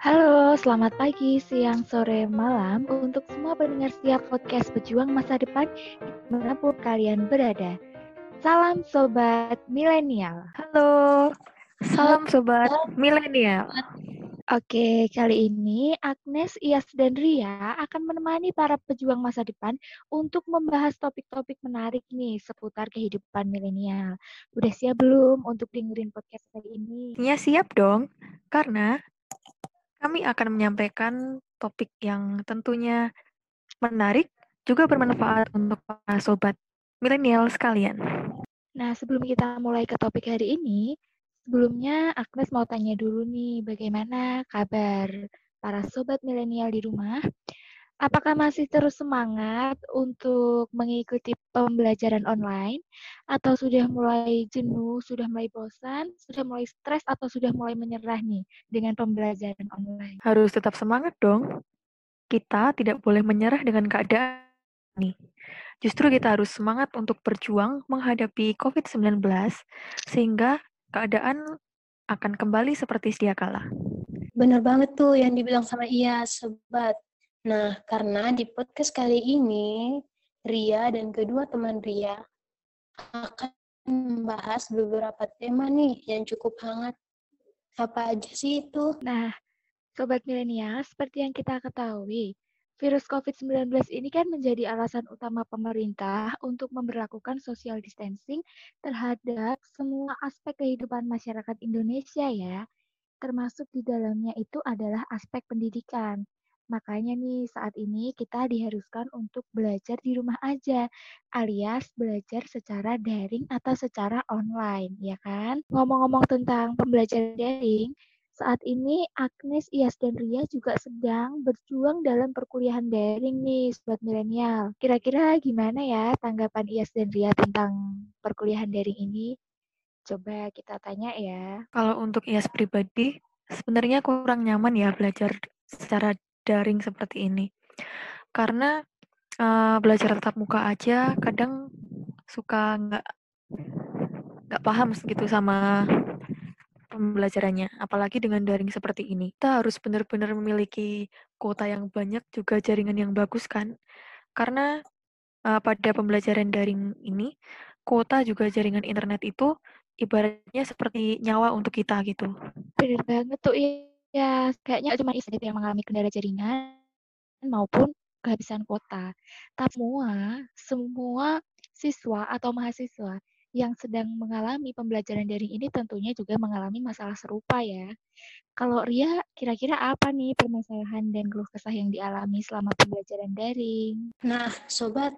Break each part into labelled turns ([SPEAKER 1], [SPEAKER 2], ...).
[SPEAKER 1] Halo, selamat pagi, siang, sore, malam untuk semua pendengar setiap podcast Pejuang Masa Depan di mana pun kalian berada. Salam Sobat Milenial.
[SPEAKER 2] Halo, salam Sobat Milenial.
[SPEAKER 1] Oke, kali ini Agnes, Iyas, dan Ria akan menemani para pejuang masa depan untuk membahas topik-topik menarik nih seputar kehidupan milenial. Udah siap belum untuk dengerin podcast kali ini?
[SPEAKER 2] Ya siap dong, karena kami akan menyampaikan topik yang tentunya menarik, juga bermanfaat untuk para sobat milenial sekalian.
[SPEAKER 1] Nah, sebelum kita mulai ke topik hari ini, Sebelumnya, Agnes mau tanya dulu nih, bagaimana kabar para sobat milenial di rumah? Apakah masih terus semangat untuk mengikuti pembelajaran online? Atau sudah mulai jenuh, sudah mulai bosan, sudah mulai stres, atau sudah mulai menyerah nih dengan pembelajaran online?
[SPEAKER 2] Harus tetap semangat dong. Kita tidak boleh menyerah dengan keadaan ini. Justru kita harus semangat untuk berjuang menghadapi COVID-19 sehingga keadaan akan kembali seperti sedia kala.
[SPEAKER 3] Bener banget tuh yang dibilang sama Iya, sobat. Nah, karena di podcast kali ini, Ria dan kedua teman Ria akan membahas beberapa tema nih yang cukup hangat. Apa aja sih itu?
[SPEAKER 1] Nah, Sobat Milenial, seperti yang kita ketahui, Virus COVID-19 ini kan menjadi alasan utama pemerintah untuk memperlakukan social distancing terhadap semua aspek kehidupan masyarakat Indonesia ya. Termasuk di dalamnya itu adalah aspek pendidikan. Makanya nih saat ini kita diharuskan untuk belajar di rumah aja, alias belajar secara daring atau secara online, ya kan? Ngomong-ngomong tentang pembelajaran daring, saat ini Agnes, Iyas, dan Ria juga sedang berjuang dalam perkuliahan daring nih, Sobat Milenial. Kira-kira gimana ya tanggapan Iyas dan Ria tentang perkuliahan daring ini? Coba kita tanya ya.
[SPEAKER 2] Kalau untuk Iyas pribadi, sebenarnya kurang nyaman ya belajar secara daring seperti ini. Karena uh, belajar tatap muka aja kadang suka nggak nggak paham gitu sama pembelajarannya, apalagi dengan daring seperti ini. Kita harus benar-benar memiliki kuota yang banyak, juga jaringan yang bagus kan. Karena uh, pada pembelajaran daring ini, kuota juga jaringan internet itu ibaratnya seperti nyawa untuk kita gitu.
[SPEAKER 1] Benar banget tuh, ya. Kayaknya cuma istri yang mengalami kendala jaringan maupun kehabisan kuota. Tapi semua, semua siswa atau mahasiswa yang sedang mengalami pembelajaran daring ini tentunya juga mengalami masalah serupa ya. Kalau Ria, kira-kira apa nih permasalahan dan keluh kesah yang dialami selama pembelajaran daring?
[SPEAKER 3] Nah, Sobat,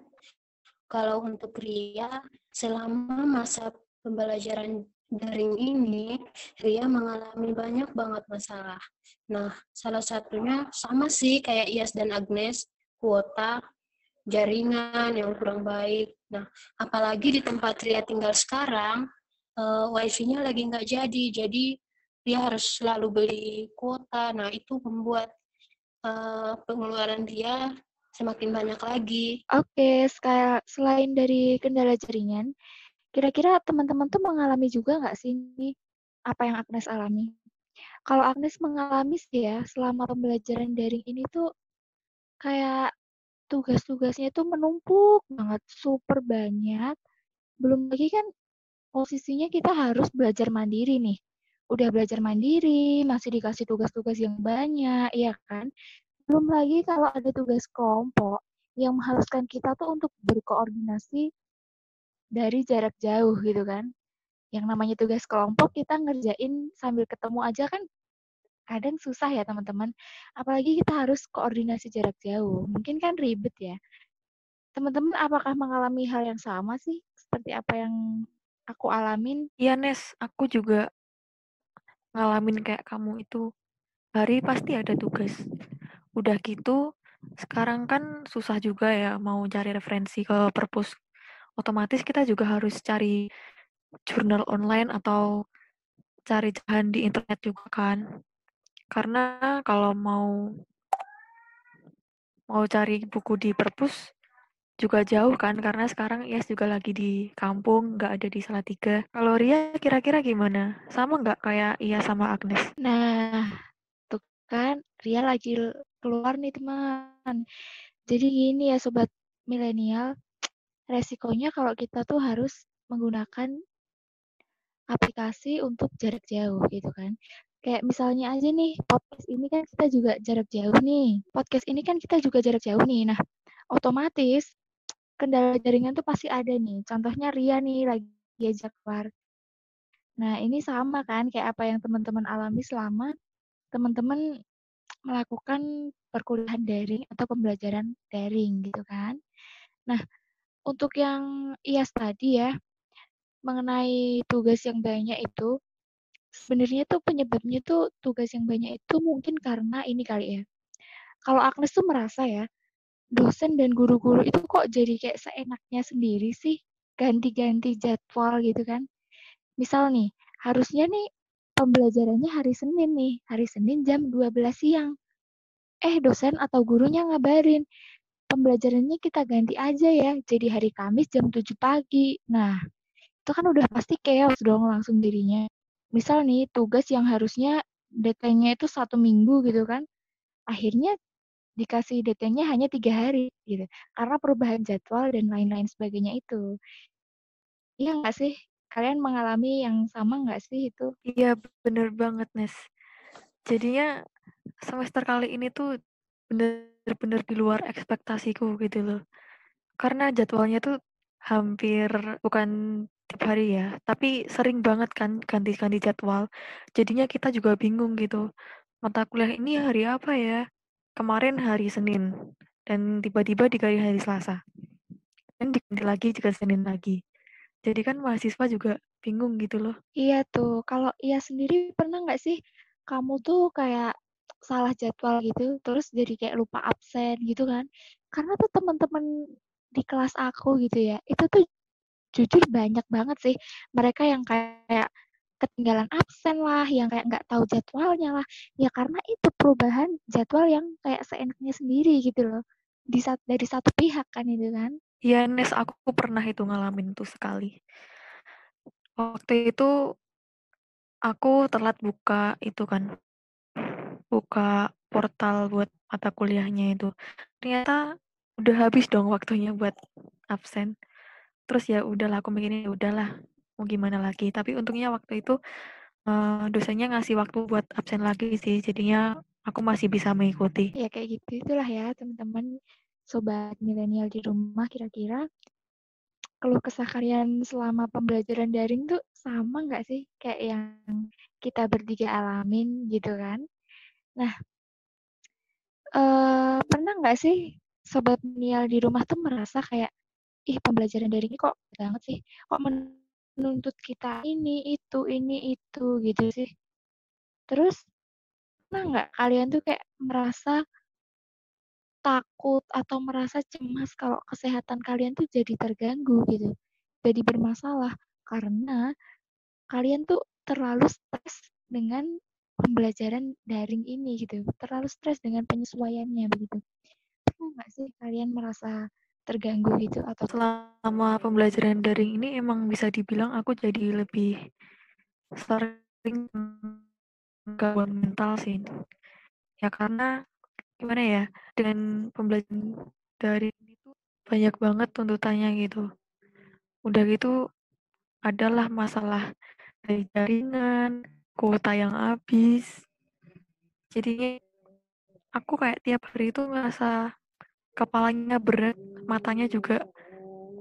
[SPEAKER 3] kalau untuk Ria, selama masa pembelajaran daring ini, Ria mengalami banyak banget masalah. Nah, salah satunya sama sih kayak Ias dan Agnes, kuota, jaringan yang kurang baik, Nah, apalagi di tempat Ria tinggal sekarang, uh, wifi-nya lagi nggak jadi, jadi dia harus selalu beli kuota. Nah, itu membuat uh, pengeluaran dia semakin banyak lagi.
[SPEAKER 1] Oke, okay, selain dari kendala jaringan, kira-kira teman-teman tuh mengalami juga nggak sih nih apa yang Agnes alami? Kalau Agnes mengalami sih ya, selama pembelajaran daring ini tuh kayak tugas-tugasnya itu menumpuk banget, super banyak. Belum lagi kan posisinya kita harus belajar mandiri nih. Udah belajar mandiri, masih dikasih tugas-tugas yang banyak, ya kan? Belum lagi kalau ada tugas kelompok yang mengharuskan kita tuh untuk berkoordinasi dari jarak jauh gitu kan. Yang namanya tugas kelompok kita ngerjain sambil ketemu aja kan kadang susah ya teman-teman. Apalagi kita harus koordinasi jarak jauh. Mungkin kan ribet ya. Teman-teman apakah mengalami hal yang sama sih? Seperti apa yang aku alamin?
[SPEAKER 2] Iya Nes, aku juga ngalamin kayak kamu itu. Hari pasti ada tugas. Udah gitu, sekarang kan susah juga ya mau cari referensi ke perpus. Otomatis kita juga harus cari jurnal online atau cari bahan di internet juga kan. Karena kalau mau mau cari buku di perpus juga jauh kan karena sekarang Ias juga lagi di kampung nggak ada di Salatiga. Kalau Ria kira-kira gimana? Sama nggak kayak Iya sama Agnes?
[SPEAKER 1] Nah, tuh kan Ria lagi keluar nih teman. Jadi gini ya sobat milenial, resikonya kalau kita tuh harus menggunakan aplikasi untuk jarak jauh gitu kan. Kayak misalnya aja nih, podcast ini kan kita juga jarak jauh nih. Podcast ini kan kita juga jarak jauh nih. Nah, otomatis kendala jaringan tuh pasti ada nih. Contohnya Ria nih lagi diajak keluar. Nah, ini sama kan kayak apa yang teman-teman alami selama teman-teman melakukan perkuliahan daring atau pembelajaran daring gitu kan. Nah, untuk yang IAS tadi ya, mengenai tugas yang banyak itu, sebenarnya tuh penyebabnya tuh tugas yang banyak itu mungkin karena ini kali ya. Kalau Agnes tuh merasa ya, dosen dan guru-guru itu kok jadi kayak seenaknya sendiri sih, ganti-ganti jadwal gitu kan. Misal nih, harusnya nih pembelajarannya hari Senin nih, hari Senin jam 12 siang. Eh, dosen atau gurunya ngabarin, pembelajarannya kita ganti aja ya, jadi hari Kamis jam 7 pagi. Nah, itu kan udah pasti chaos dong langsung dirinya. Misal nih, tugas yang harusnya deadline-nya itu satu minggu gitu kan, akhirnya dikasih deadline-nya hanya tiga hari gitu, karena perubahan jadwal dan lain-lain sebagainya itu. Iya nggak sih? Kalian mengalami yang sama nggak sih itu?
[SPEAKER 2] Iya, bener banget, Nes. Jadinya semester kali ini tuh bener-bener di luar ekspektasiku gitu loh. Karena jadwalnya tuh hampir bukan tiap hari ya, tapi sering banget kan ganti-ganti jadwal. Jadinya kita juga bingung gitu. Mata kuliah ini hari apa ya? Kemarin hari Senin dan tiba-tiba diganti hari Selasa. Dan diganti lagi juga Senin lagi. Jadi kan mahasiswa juga bingung gitu loh.
[SPEAKER 1] Iya tuh, kalau iya sendiri pernah nggak sih kamu tuh kayak salah jadwal gitu, terus jadi kayak lupa absen gitu kan? Karena tuh teman-teman di kelas aku gitu ya, itu tuh jujur banyak banget sih mereka yang kayak ketinggalan absen lah, yang kayak nggak tahu jadwalnya lah. Ya karena itu perubahan jadwal yang kayak seenaknya sendiri gitu loh. Di dari satu pihak kan itu kan.
[SPEAKER 2] Iya, Nes, aku pernah itu ngalamin tuh sekali. Waktu itu aku telat buka itu kan, buka portal buat mata kuliahnya itu. Ternyata udah habis dong waktunya buat absen. Terus ya udahlah aku mikirnya ya udahlah mau gimana lagi. Tapi untungnya waktu itu uh, dosennya ngasih waktu buat absen lagi sih. Jadinya aku masih bisa mengikuti.
[SPEAKER 1] Ya kayak gitu itulah ya teman-teman sobat milenial di rumah kira-kira keluh kesah kalian selama pembelajaran daring tuh sama nggak sih kayak yang kita bertiga alamin gitu kan? Nah, eh, pernah nggak sih sobat milenial di rumah tuh merasa kayak ih pembelajaran daring ini kok banget sih, kok menuntut kita ini itu ini itu gitu sih. Terus pernah nggak kalian tuh kayak merasa takut atau merasa cemas kalau kesehatan kalian tuh jadi terganggu gitu, jadi bermasalah karena kalian tuh terlalu stres dengan pembelajaran daring ini gitu, terlalu stres dengan penyesuaiannya begitu. Pernah nggak sih kalian merasa terganggu gitu atau
[SPEAKER 2] selama pembelajaran daring ini emang bisa dibilang aku jadi lebih sering gangguan mental sih. Ya karena gimana ya dengan pembelajaran dari itu banyak banget tuntutannya gitu. Udah gitu adalah masalah dari jaringan kuota yang habis jadi aku kayak tiap hari itu ngerasa kepalanya berat matanya juga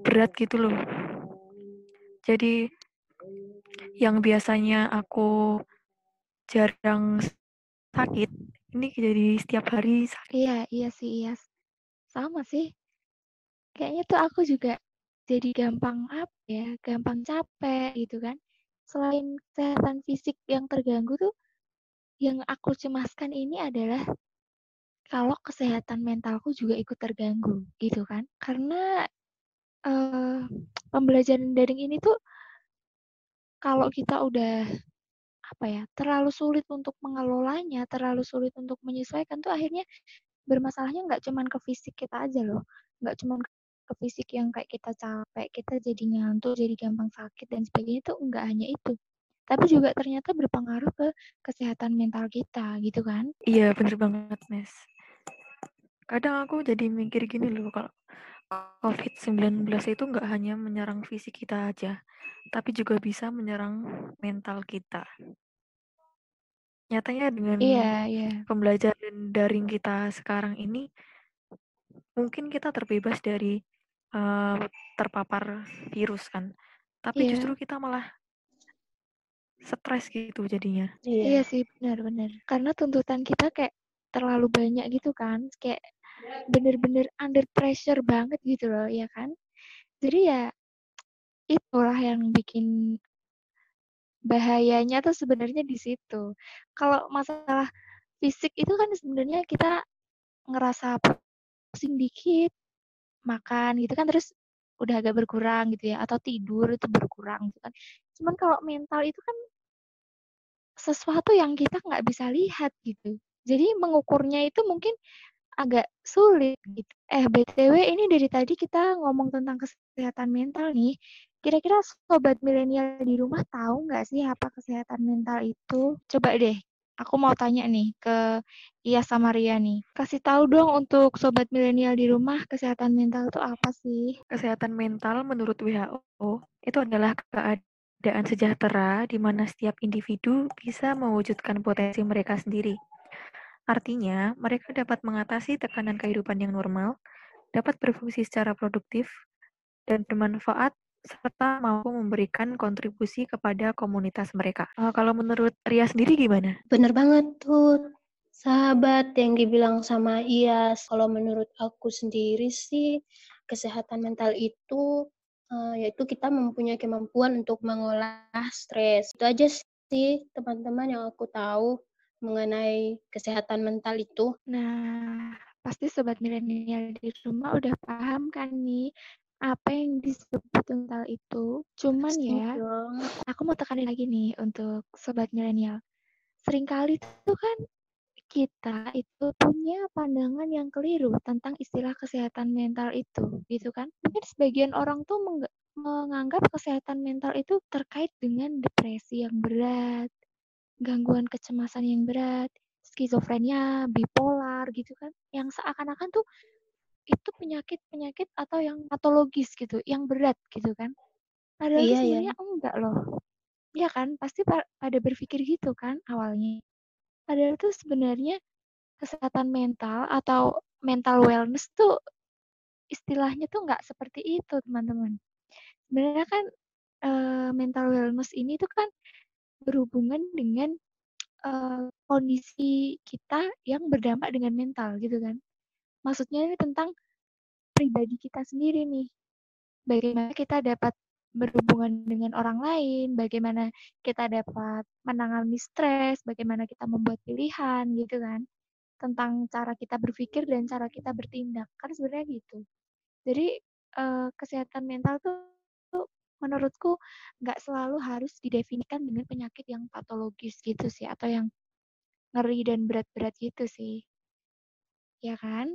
[SPEAKER 2] berat gitu loh jadi yang biasanya aku jarang sakit ini jadi setiap hari sakit.
[SPEAKER 1] Iya, iya sih, iya. Sama sih. Kayaknya tuh aku juga jadi gampang apa ya, gampang capek gitu kan. Selain kesehatan fisik yang terganggu tuh, yang aku cemaskan ini adalah kalau kesehatan mentalku juga ikut terganggu gitu kan. Karena uh, pembelajaran daring ini tuh kalau kita udah apa ya terlalu sulit untuk mengelolanya, terlalu sulit untuk menyesuaikan tuh akhirnya bermasalahnya nggak cuman ke fisik kita aja loh, nggak cuman ke fisik yang kayak kita capek, kita jadi ngantuk, jadi gampang sakit dan sebagainya tuh nggak hanya itu. tapi juga ternyata berpengaruh ke kesehatan mental kita, gitu kan?
[SPEAKER 2] Iya, bener banget, Nes. Kadang aku jadi mikir gini loh, kalau COVID-19 itu nggak hanya menyerang fisik kita aja, tapi juga bisa menyerang mental kita. Nyatanya dengan
[SPEAKER 1] Iya, iya.
[SPEAKER 2] pembelajaran daring kita sekarang ini, mungkin kita terbebas dari uh, terpapar virus kan, tapi
[SPEAKER 1] Iya.
[SPEAKER 2] justru kita malah stres gitu jadinya.
[SPEAKER 1] Iya sih, benar-benar. Karena tuntutan kita kayak terlalu banyak gitu kan, kayak bener-bener under pressure banget gitu loh, ya kan? Jadi ya itulah yang bikin bahayanya tuh sebenarnya di situ. Kalau masalah fisik itu kan sebenarnya kita ngerasa pusing dikit, makan gitu kan terus udah agak berkurang gitu ya atau tidur itu berkurang gitu kan. Cuman kalau mental itu kan sesuatu yang kita nggak bisa lihat gitu. Jadi mengukurnya itu mungkin agak sulit gitu. Eh BTW ini dari tadi kita ngomong tentang kesehatan mental nih. Kira-kira sobat milenial di rumah tahu nggak sih apa kesehatan mental itu? Coba deh, aku mau tanya nih ke Iya sama Ria nih. Kasih tahu dong untuk sobat milenial di rumah kesehatan mental itu apa sih?
[SPEAKER 2] Kesehatan mental menurut WHO itu adalah keadaan sejahtera di mana setiap individu bisa mewujudkan potensi mereka sendiri. Artinya, mereka dapat mengatasi tekanan kehidupan yang normal, dapat berfungsi secara produktif, dan bermanfaat serta mampu memberikan kontribusi kepada komunitas mereka. Uh, kalau menurut Ria sendiri gimana?
[SPEAKER 3] Bener banget tuh, sahabat yang dibilang sama Iyas. Kalau menurut aku sendiri sih, kesehatan mental itu uh, yaitu kita mempunyai kemampuan untuk mengolah stres. Itu aja sih teman-teman yang aku tahu mengenai kesehatan mental itu?
[SPEAKER 1] Nah, pasti sobat milenial di rumah udah paham kan nih apa yang disebut mental itu. Cuman ya, aku mau tekanin lagi nih untuk sobat milenial. Seringkali tuh kan kita itu punya pandangan yang keliru tentang istilah kesehatan mental itu, gitu kan? Mungkin sebagian orang tuh menganggap kesehatan mental itu terkait dengan depresi yang berat, gangguan kecemasan yang berat, skizofrenia, bipolar gitu kan, yang seakan-akan tuh itu penyakit-penyakit atau yang patologis gitu, yang berat gitu kan. Padahal iya, sebenarnya iya. enggak loh. Iya kan? Pasti pada berpikir gitu kan awalnya. Padahal tuh sebenarnya kesehatan mental atau mental wellness tuh istilahnya tuh nggak seperti itu, teman-teman. Sebenarnya kan uh, mental wellness ini tuh kan berhubungan dengan uh, kondisi kita yang berdampak dengan mental gitu kan. Maksudnya ini tentang pribadi kita sendiri nih. Bagaimana kita dapat berhubungan dengan orang lain, bagaimana kita dapat menangani stres, bagaimana kita membuat pilihan gitu kan. Tentang cara kita berpikir dan cara kita bertindak. Kan sebenarnya gitu. Jadi uh, kesehatan mental tuh menurutku nggak selalu harus didefinikan dengan penyakit yang patologis gitu sih atau yang ngeri dan berat-berat gitu sih. Ya kan?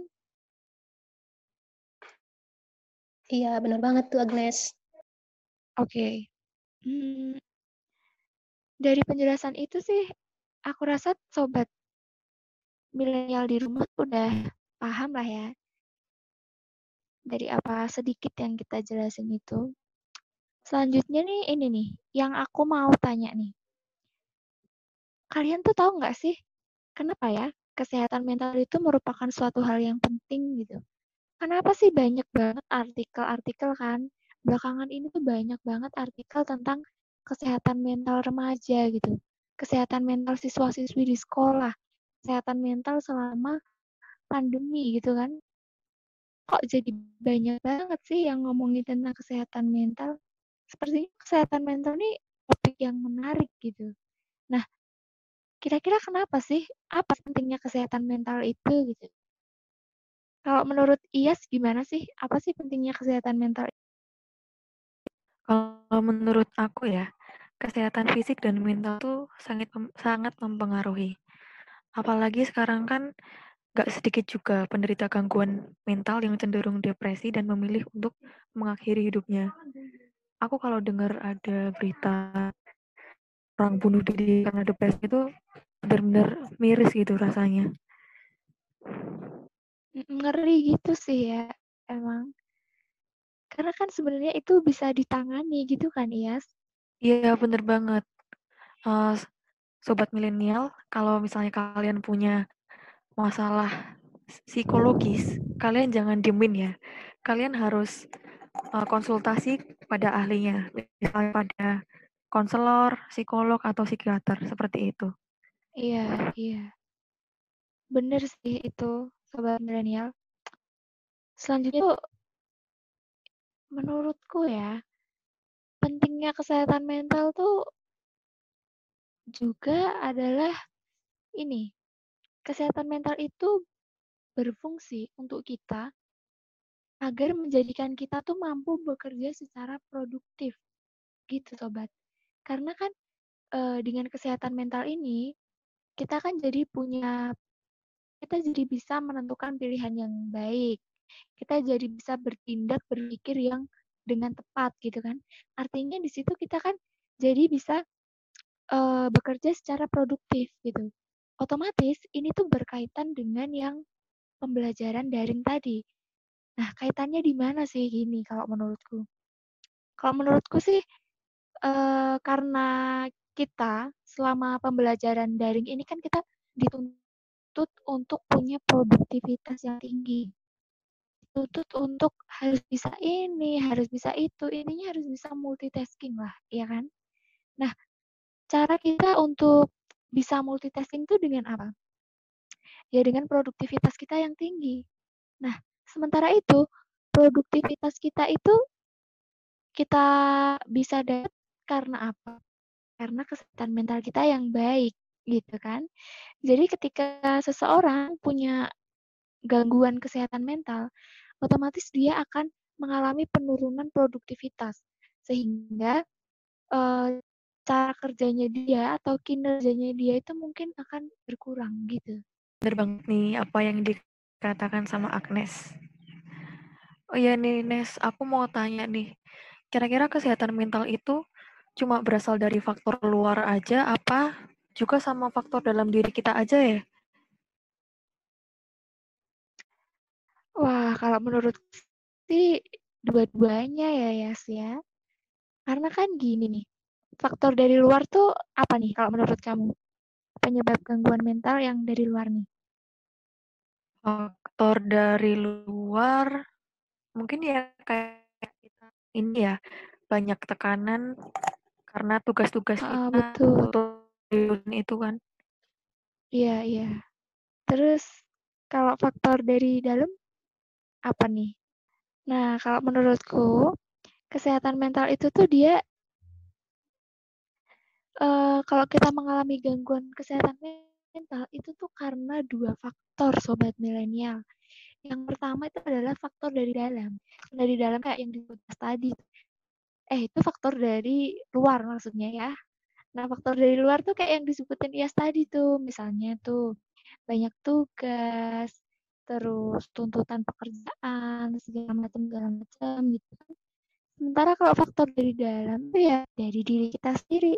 [SPEAKER 3] Iya, benar banget tuh Agnes.
[SPEAKER 1] Oke. Okay. Hmm, dari penjelasan itu sih, aku rasa sobat milenial di rumah udah paham lah ya. Dari apa sedikit yang kita jelasin itu. Selanjutnya nih ini nih, yang aku mau tanya nih. Kalian tuh tahu nggak sih, kenapa ya kesehatan mental itu merupakan suatu hal yang penting gitu? Kenapa sih banyak banget artikel-artikel kan? Belakangan ini tuh banyak banget artikel tentang kesehatan mental remaja gitu. Kesehatan mental siswa-siswi di sekolah. Kesehatan mental selama pandemi gitu kan. Kok jadi banyak banget sih yang ngomongin tentang kesehatan mental? sepertinya kesehatan mental ini topik yang menarik gitu. Nah, kira-kira kenapa sih? Apa pentingnya kesehatan mental itu gitu? Kalau menurut Iyas gimana sih? Apa sih pentingnya kesehatan mental?
[SPEAKER 2] Kalau menurut aku ya, kesehatan fisik dan mental tuh sangat sangat mempengaruhi. Apalagi sekarang kan gak sedikit juga penderita gangguan mental yang cenderung depresi dan memilih untuk mengakhiri hidupnya aku kalau dengar ada berita orang bunuh diri karena depresi itu benar-benar miris gitu rasanya.
[SPEAKER 1] Ngeri gitu sih ya, emang. Karena kan sebenarnya itu bisa ditangani gitu kan, Iyas?
[SPEAKER 2] Iya, bener banget. Uh, sobat milenial, kalau misalnya kalian punya masalah psikologis, kalian jangan diemin ya. Kalian harus uh, konsultasi pada ahlinya, misalnya pada konselor, psikolog, atau psikiater, seperti itu.
[SPEAKER 1] Iya, iya. Bener sih itu, sobat milenial. Selanjutnya tuh, menurutku ya, pentingnya kesehatan mental tuh juga adalah ini, kesehatan mental itu berfungsi untuk kita agar menjadikan kita tuh mampu bekerja secara produktif. Gitu sobat. Karena kan e, dengan kesehatan mental ini kita kan jadi punya kita jadi bisa menentukan pilihan yang baik. Kita jadi bisa bertindak berpikir yang dengan tepat gitu kan. Artinya di situ kita kan jadi bisa uh, bekerja secara produktif gitu. Otomatis ini tuh berkaitan dengan yang pembelajaran daring tadi. Nah, kaitannya di mana sih gini kalau menurutku? Kalau menurutku sih uh, karena kita selama pembelajaran daring ini kan kita dituntut untuk punya produktivitas yang tinggi. Dituntut untuk harus bisa ini, harus bisa itu, ininya harus bisa multitasking lah, ya kan? Nah, cara kita untuk bisa multitasking itu dengan apa? Ya dengan produktivitas kita yang tinggi. Nah, sementara itu produktivitas kita itu kita bisa dapat karena apa? Karena kesehatan mental kita yang baik, gitu kan. Jadi ketika seseorang punya gangguan kesehatan mental, otomatis dia akan mengalami penurunan produktivitas sehingga uh, cara kerjanya dia atau kinerjanya dia itu mungkin akan berkurang gitu.
[SPEAKER 2] Bener banget nih apa yang dikatakan sama Agnes. Oh iya nih Nes, aku mau tanya nih, kira-kira kesehatan mental itu cuma berasal dari faktor luar aja apa juga sama faktor dalam diri kita aja ya?
[SPEAKER 1] Wah, kalau menurut sih dua-duanya ya Yas ya. Karena kan gini nih, faktor dari luar tuh apa nih kalau menurut kamu? Penyebab gangguan mental yang dari luar nih?
[SPEAKER 2] Faktor dari luar mungkin ya kayak kita ini ya banyak tekanan karena tugas-tugas
[SPEAKER 1] uh, kita betul.
[SPEAKER 2] Itu kan.
[SPEAKER 1] Iya, iya. Terus kalau faktor dari dalam apa nih? Nah, kalau menurutku kesehatan mental itu tuh dia uh, kalau kita mengalami gangguan kesehatan mental itu tuh karena dua faktor sobat milenial. Yang pertama itu adalah faktor dari dalam. Dari dalam kayak yang disebut tadi eh itu faktor dari luar maksudnya ya. Nah, faktor dari luar tuh kayak yang disebutin Ias tadi tuh, misalnya tuh banyak tugas, terus tuntutan pekerjaan, segala macam segala macam gitu kan. Sementara kalau faktor dari dalam tuh ya dari diri kita sendiri.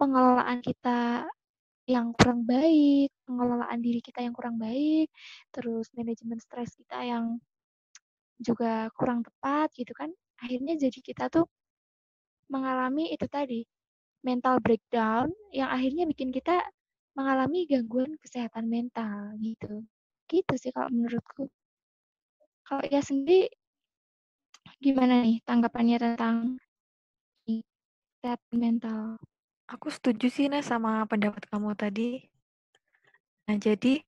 [SPEAKER 1] Pengelolaan kita yang kurang baik, pengelolaan diri kita yang kurang baik, terus manajemen stres kita yang juga kurang tepat gitu kan akhirnya jadi kita tuh mengalami itu tadi mental breakdown yang akhirnya bikin kita mengalami gangguan kesehatan mental gitu. Gitu sih kalau menurutku. Kalau ya sendiri gimana nih tanggapannya tentang kesehatan mental?
[SPEAKER 2] Aku setuju sih Nes sama pendapat kamu tadi. Nah, jadi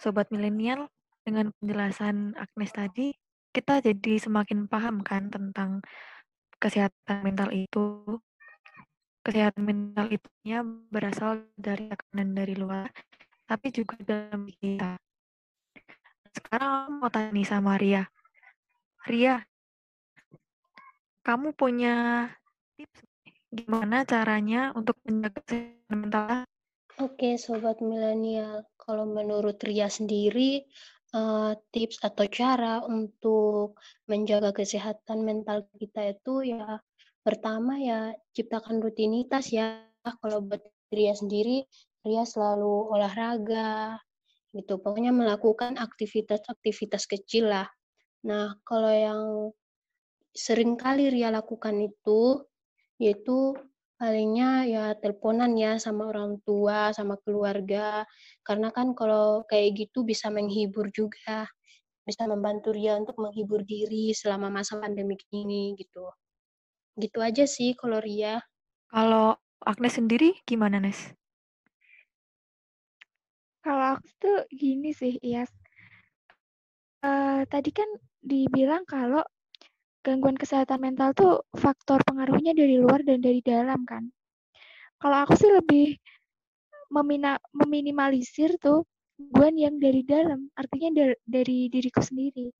[SPEAKER 2] sobat milenial dengan penjelasan Agnes tadi, kita jadi semakin paham kan tentang kesehatan mental itu. Kesehatan mental itu berasal dari tekanan dari luar, tapi juga dalam kita. Sekarang mau tanya nih sama Ria. Ria, kamu punya tips gimana caranya untuk menjaga kesehatan mental?
[SPEAKER 3] Oke, sobat milenial. Kalau menurut Ria sendiri, uh, tips atau cara untuk menjaga kesehatan mental kita itu ya pertama ya ciptakan rutinitas ya kalau buat Ria sendiri, Ria selalu olahraga, gitu. Pokoknya melakukan aktivitas-aktivitas kecil lah. Nah, kalau yang sering kali Ria lakukan itu, yaitu palingnya ya teleponan ya sama orang tua, sama keluarga. Karena kan kalau kayak gitu bisa menghibur juga. Bisa membantu Ria untuk menghibur diri selama masa pandemi ini gitu. Gitu aja sih kalau Ria.
[SPEAKER 2] Kalau Agnes sendiri gimana, Nes?
[SPEAKER 1] Kalau aku tuh gini sih, Iyas. Uh, tadi kan dibilang kalau gangguan kesehatan mental tuh faktor pengaruhnya dari luar dan dari dalam kan. Kalau aku sih lebih memina, meminimalisir tuh gangguan yang dari dalam, artinya dari, dari diriku sendiri.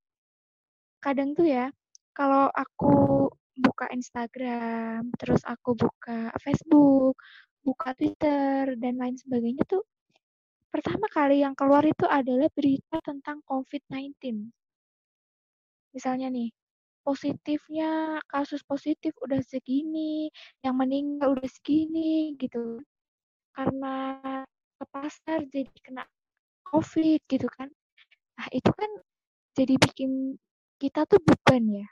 [SPEAKER 1] Kadang tuh ya, kalau aku buka Instagram, terus aku buka Facebook, buka Twitter, dan lain sebagainya tuh pertama kali yang keluar itu adalah berita tentang COVID-19. Misalnya nih, positifnya kasus positif udah segini, yang meninggal udah segini gitu. Karena ke pasar jadi kena COVID gitu kan. Nah, itu kan jadi bikin kita tuh beban ya.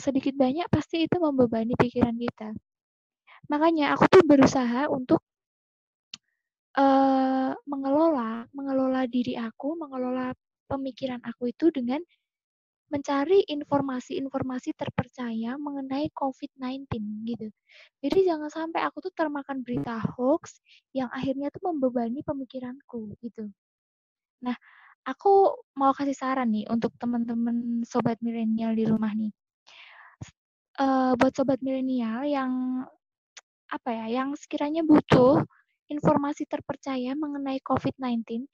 [SPEAKER 1] Sedikit banyak pasti itu membebani pikiran kita. Makanya aku tuh berusaha untuk uh, mengelola mengelola diri aku, mengelola pemikiran aku itu dengan mencari informasi-informasi terpercaya mengenai COVID-19 gitu. Jadi jangan sampai aku tuh termakan berita hoax yang akhirnya tuh membebani pemikiranku gitu. Nah, aku mau kasih saran nih untuk teman-teman sobat milenial di rumah nih. Uh, buat sobat milenial yang apa ya, yang sekiranya butuh informasi terpercaya mengenai COVID-19,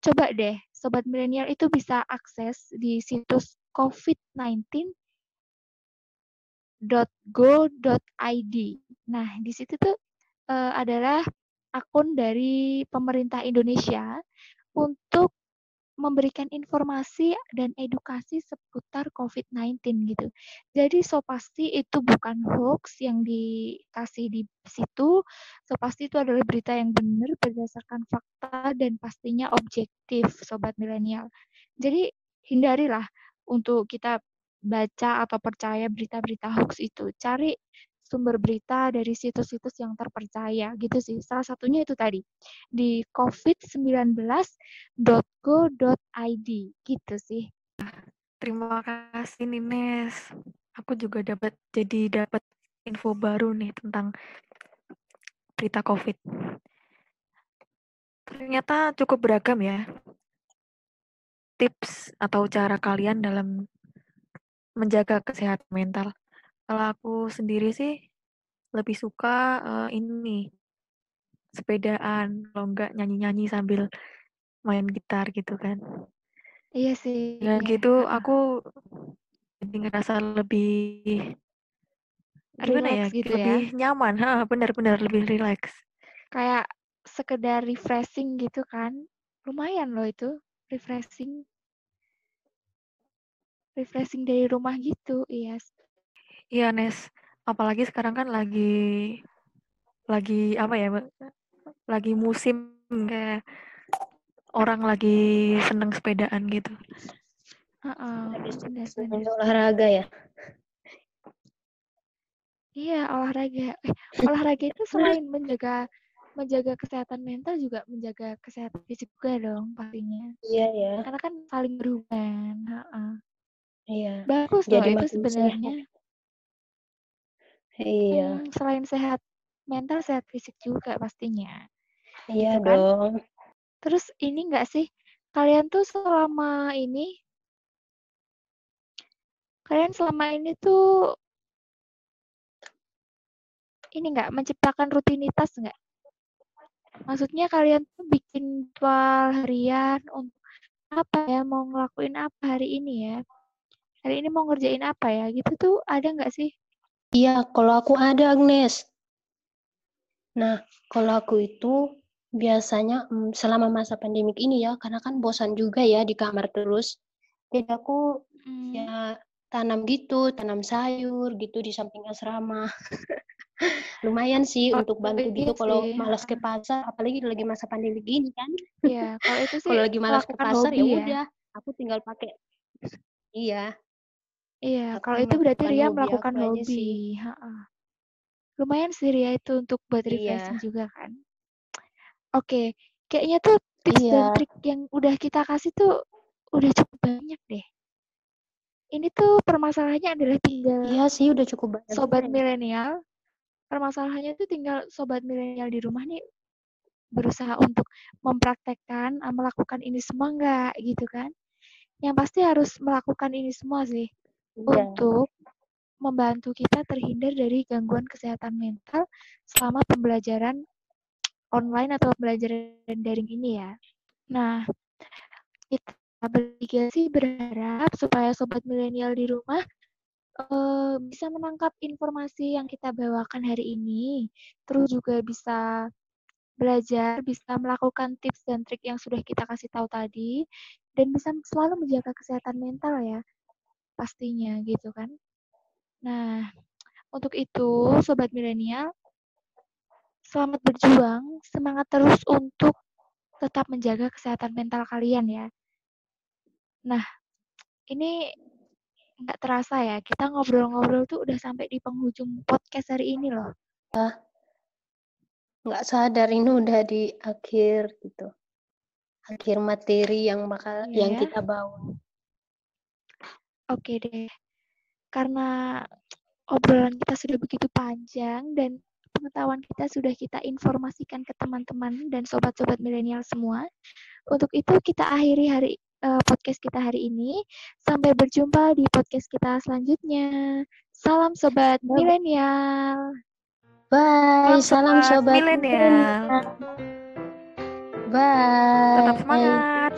[SPEAKER 1] coba deh sobat milenial itu bisa akses di situs covid19.go.id. Nah, di situ tuh uh, adalah akun dari pemerintah Indonesia untuk memberikan informasi dan edukasi seputar COVID-19 gitu. Jadi so pasti itu bukan hoax yang dikasih di situ, so pasti itu adalah berita yang benar berdasarkan fakta dan pastinya objektif sobat milenial. Jadi hindarilah untuk kita baca atau percaya berita-berita hoax itu. Cari sumber berita dari situs-situs yang terpercaya gitu sih. Salah satunya itu tadi di covid19.go.id gitu sih.
[SPEAKER 2] Terima kasih Nines. Aku juga dapat jadi dapat info baru nih tentang berita COVID. Ternyata cukup beragam ya tips atau cara kalian dalam menjaga kesehatan mental. Kalau aku sendiri sih lebih suka uh, ini sepedaan, kalau enggak nyanyi-nyanyi sambil main gitar gitu kan.
[SPEAKER 1] Iya sih.
[SPEAKER 2] Dan
[SPEAKER 1] iya.
[SPEAKER 2] gitu aku jadi ngerasa lebih gimana ya?
[SPEAKER 1] gitu
[SPEAKER 2] lebih
[SPEAKER 1] ya.
[SPEAKER 2] nyaman, ha, benar-benar lebih rileks.
[SPEAKER 1] Kayak sekedar refreshing gitu kan. Lumayan loh itu, refreshing. Refreshing dari rumah gitu, iya. Yes.
[SPEAKER 2] Iya, Nes. Apalagi sekarang kan lagi lagi apa ya? Lagi musim kayak orang lagi seneng sepedaan gitu.
[SPEAKER 1] Uh
[SPEAKER 3] -uh, olahraga ya.
[SPEAKER 1] Iya, olahraga. Eh, olahraga itu selain menjaga menjaga kesehatan mental juga menjaga kesehatan fisik juga dong pastinya.
[SPEAKER 3] Iya ya.
[SPEAKER 1] Karena kan saling berhubungan. Uh -uh.
[SPEAKER 3] Iya.
[SPEAKER 1] Bagus Jadi loh itu sebenarnya.
[SPEAKER 3] Iya.
[SPEAKER 1] Hmm, selain sehat mental, sehat fisik juga pastinya.
[SPEAKER 3] Iya gitu kan? dong.
[SPEAKER 1] Terus ini enggak sih, kalian tuh selama ini kalian selama ini tuh ini enggak menciptakan rutinitas enggak? Maksudnya kalian tuh bikin ritual harian untuk apa ya, mau ngelakuin apa hari ini ya? Hari ini mau ngerjain apa ya? Gitu tuh ada nggak sih?
[SPEAKER 3] Iya, kalau aku ada, Agnes. Nah, kalau aku itu biasanya mm, selama masa pandemik ini ya, karena kan bosan juga ya di kamar terus. Jadi aku hmm. ya tanam gitu, tanam sayur gitu di samping asrama. lumayan sih
[SPEAKER 1] Oh,
[SPEAKER 3] untuk bantu gitu kalau malas ke pasar apalagi lagi masa pandemi gini kan
[SPEAKER 1] Iya, kalau itu sih
[SPEAKER 3] kalau lagi malas ke pasar ya
[SPEAKER 1] ya.
[SPEAKER 3] udah aku tinggal pakai iya
[SPEAKER 1] Iya, kalau itu berarti Ria
[SPEAKER 3] hobi
[SPEAKER 1] melakukan hobi,
[SPEAKER 3] sih
[SPEAKER 1] heeh. Lumayan sih Ria itu untuk buat
[SPEAKER 3] iya
[SPEAKER 1] refreshing juga kan. Oke, kayaknya tuh tips dan
[SPEAKER 3] iya
[SPEAKER 1] trik yang udah kita kasih tuh udah cukup banyak deh. Ini tuh permasalahannya adalah tinggal
[SPEAKER 3] iya sih udah cukup banyak
[SPEAKER 1] sobat
[SPEAKER 3] ya.
[SPEAKER 1] milenial. Permasalahannya tuh tinggal sobat milenial di rumah nih berusaha untuk mempraktekkan, melakukan ini semua enggak gitu kan. Yang pasti harus melakukan ini semua sih
[SPEAKER 3] iya
[SPEAKER 1] untuk membantu kita terhindar dari gangguan kesehatan mental selama pembelajaran online atau pembelajaran daring ini ya. Nah, kita bertiga sih berharap supaya sobat milenial di rumah eh, bisa menangkap informasi yang kita bawakan hari ini, terus juga bisa belajar, bisa melakukan tips dan trik yang sudah kita kasih tahu tadi, dan bisa selalu menjaga kesehatan mental ya, pastinya gitu kan. Nah, untuk itu, sobat milenial, selamat berjuang, semangat terus untuk tetap menjaga kesehatan mental kalian ya. Nah, ini nggak terasa ya, kita ngobrol-ngobrol tuh udah sampai di penghujung podcast hari ini loh.
[SPEAKER 3] nggak sadar ini udah di akhir gitu akhir materi yang bakal
[SPEAKER 1] Iya
[SPEAKER 3] yang
[SPEAKER 1] ya.
[SPEAKER 3] kita bawa
[SPEAKER 1] Oke deh. Karena obrolan kita sudah begitu panjang dan pengetahuan kita sudah kita informasikan ke teman-teman dan sobat-sobat milenial semua. Untuk itu kita akhiri hari eh, podcast kita hari ini. Sampai berjumpa di podcast kita selanjutnya. Salam sobat
[SPEAKER 3] Bye.
[SPEAKER 1] milenial.
[SPEAKER 3] bye
[SPEAKER 2] Salam sobat
[SPEAKER 3] milenial. bye
[SPEAKER 2] Tetap semangat.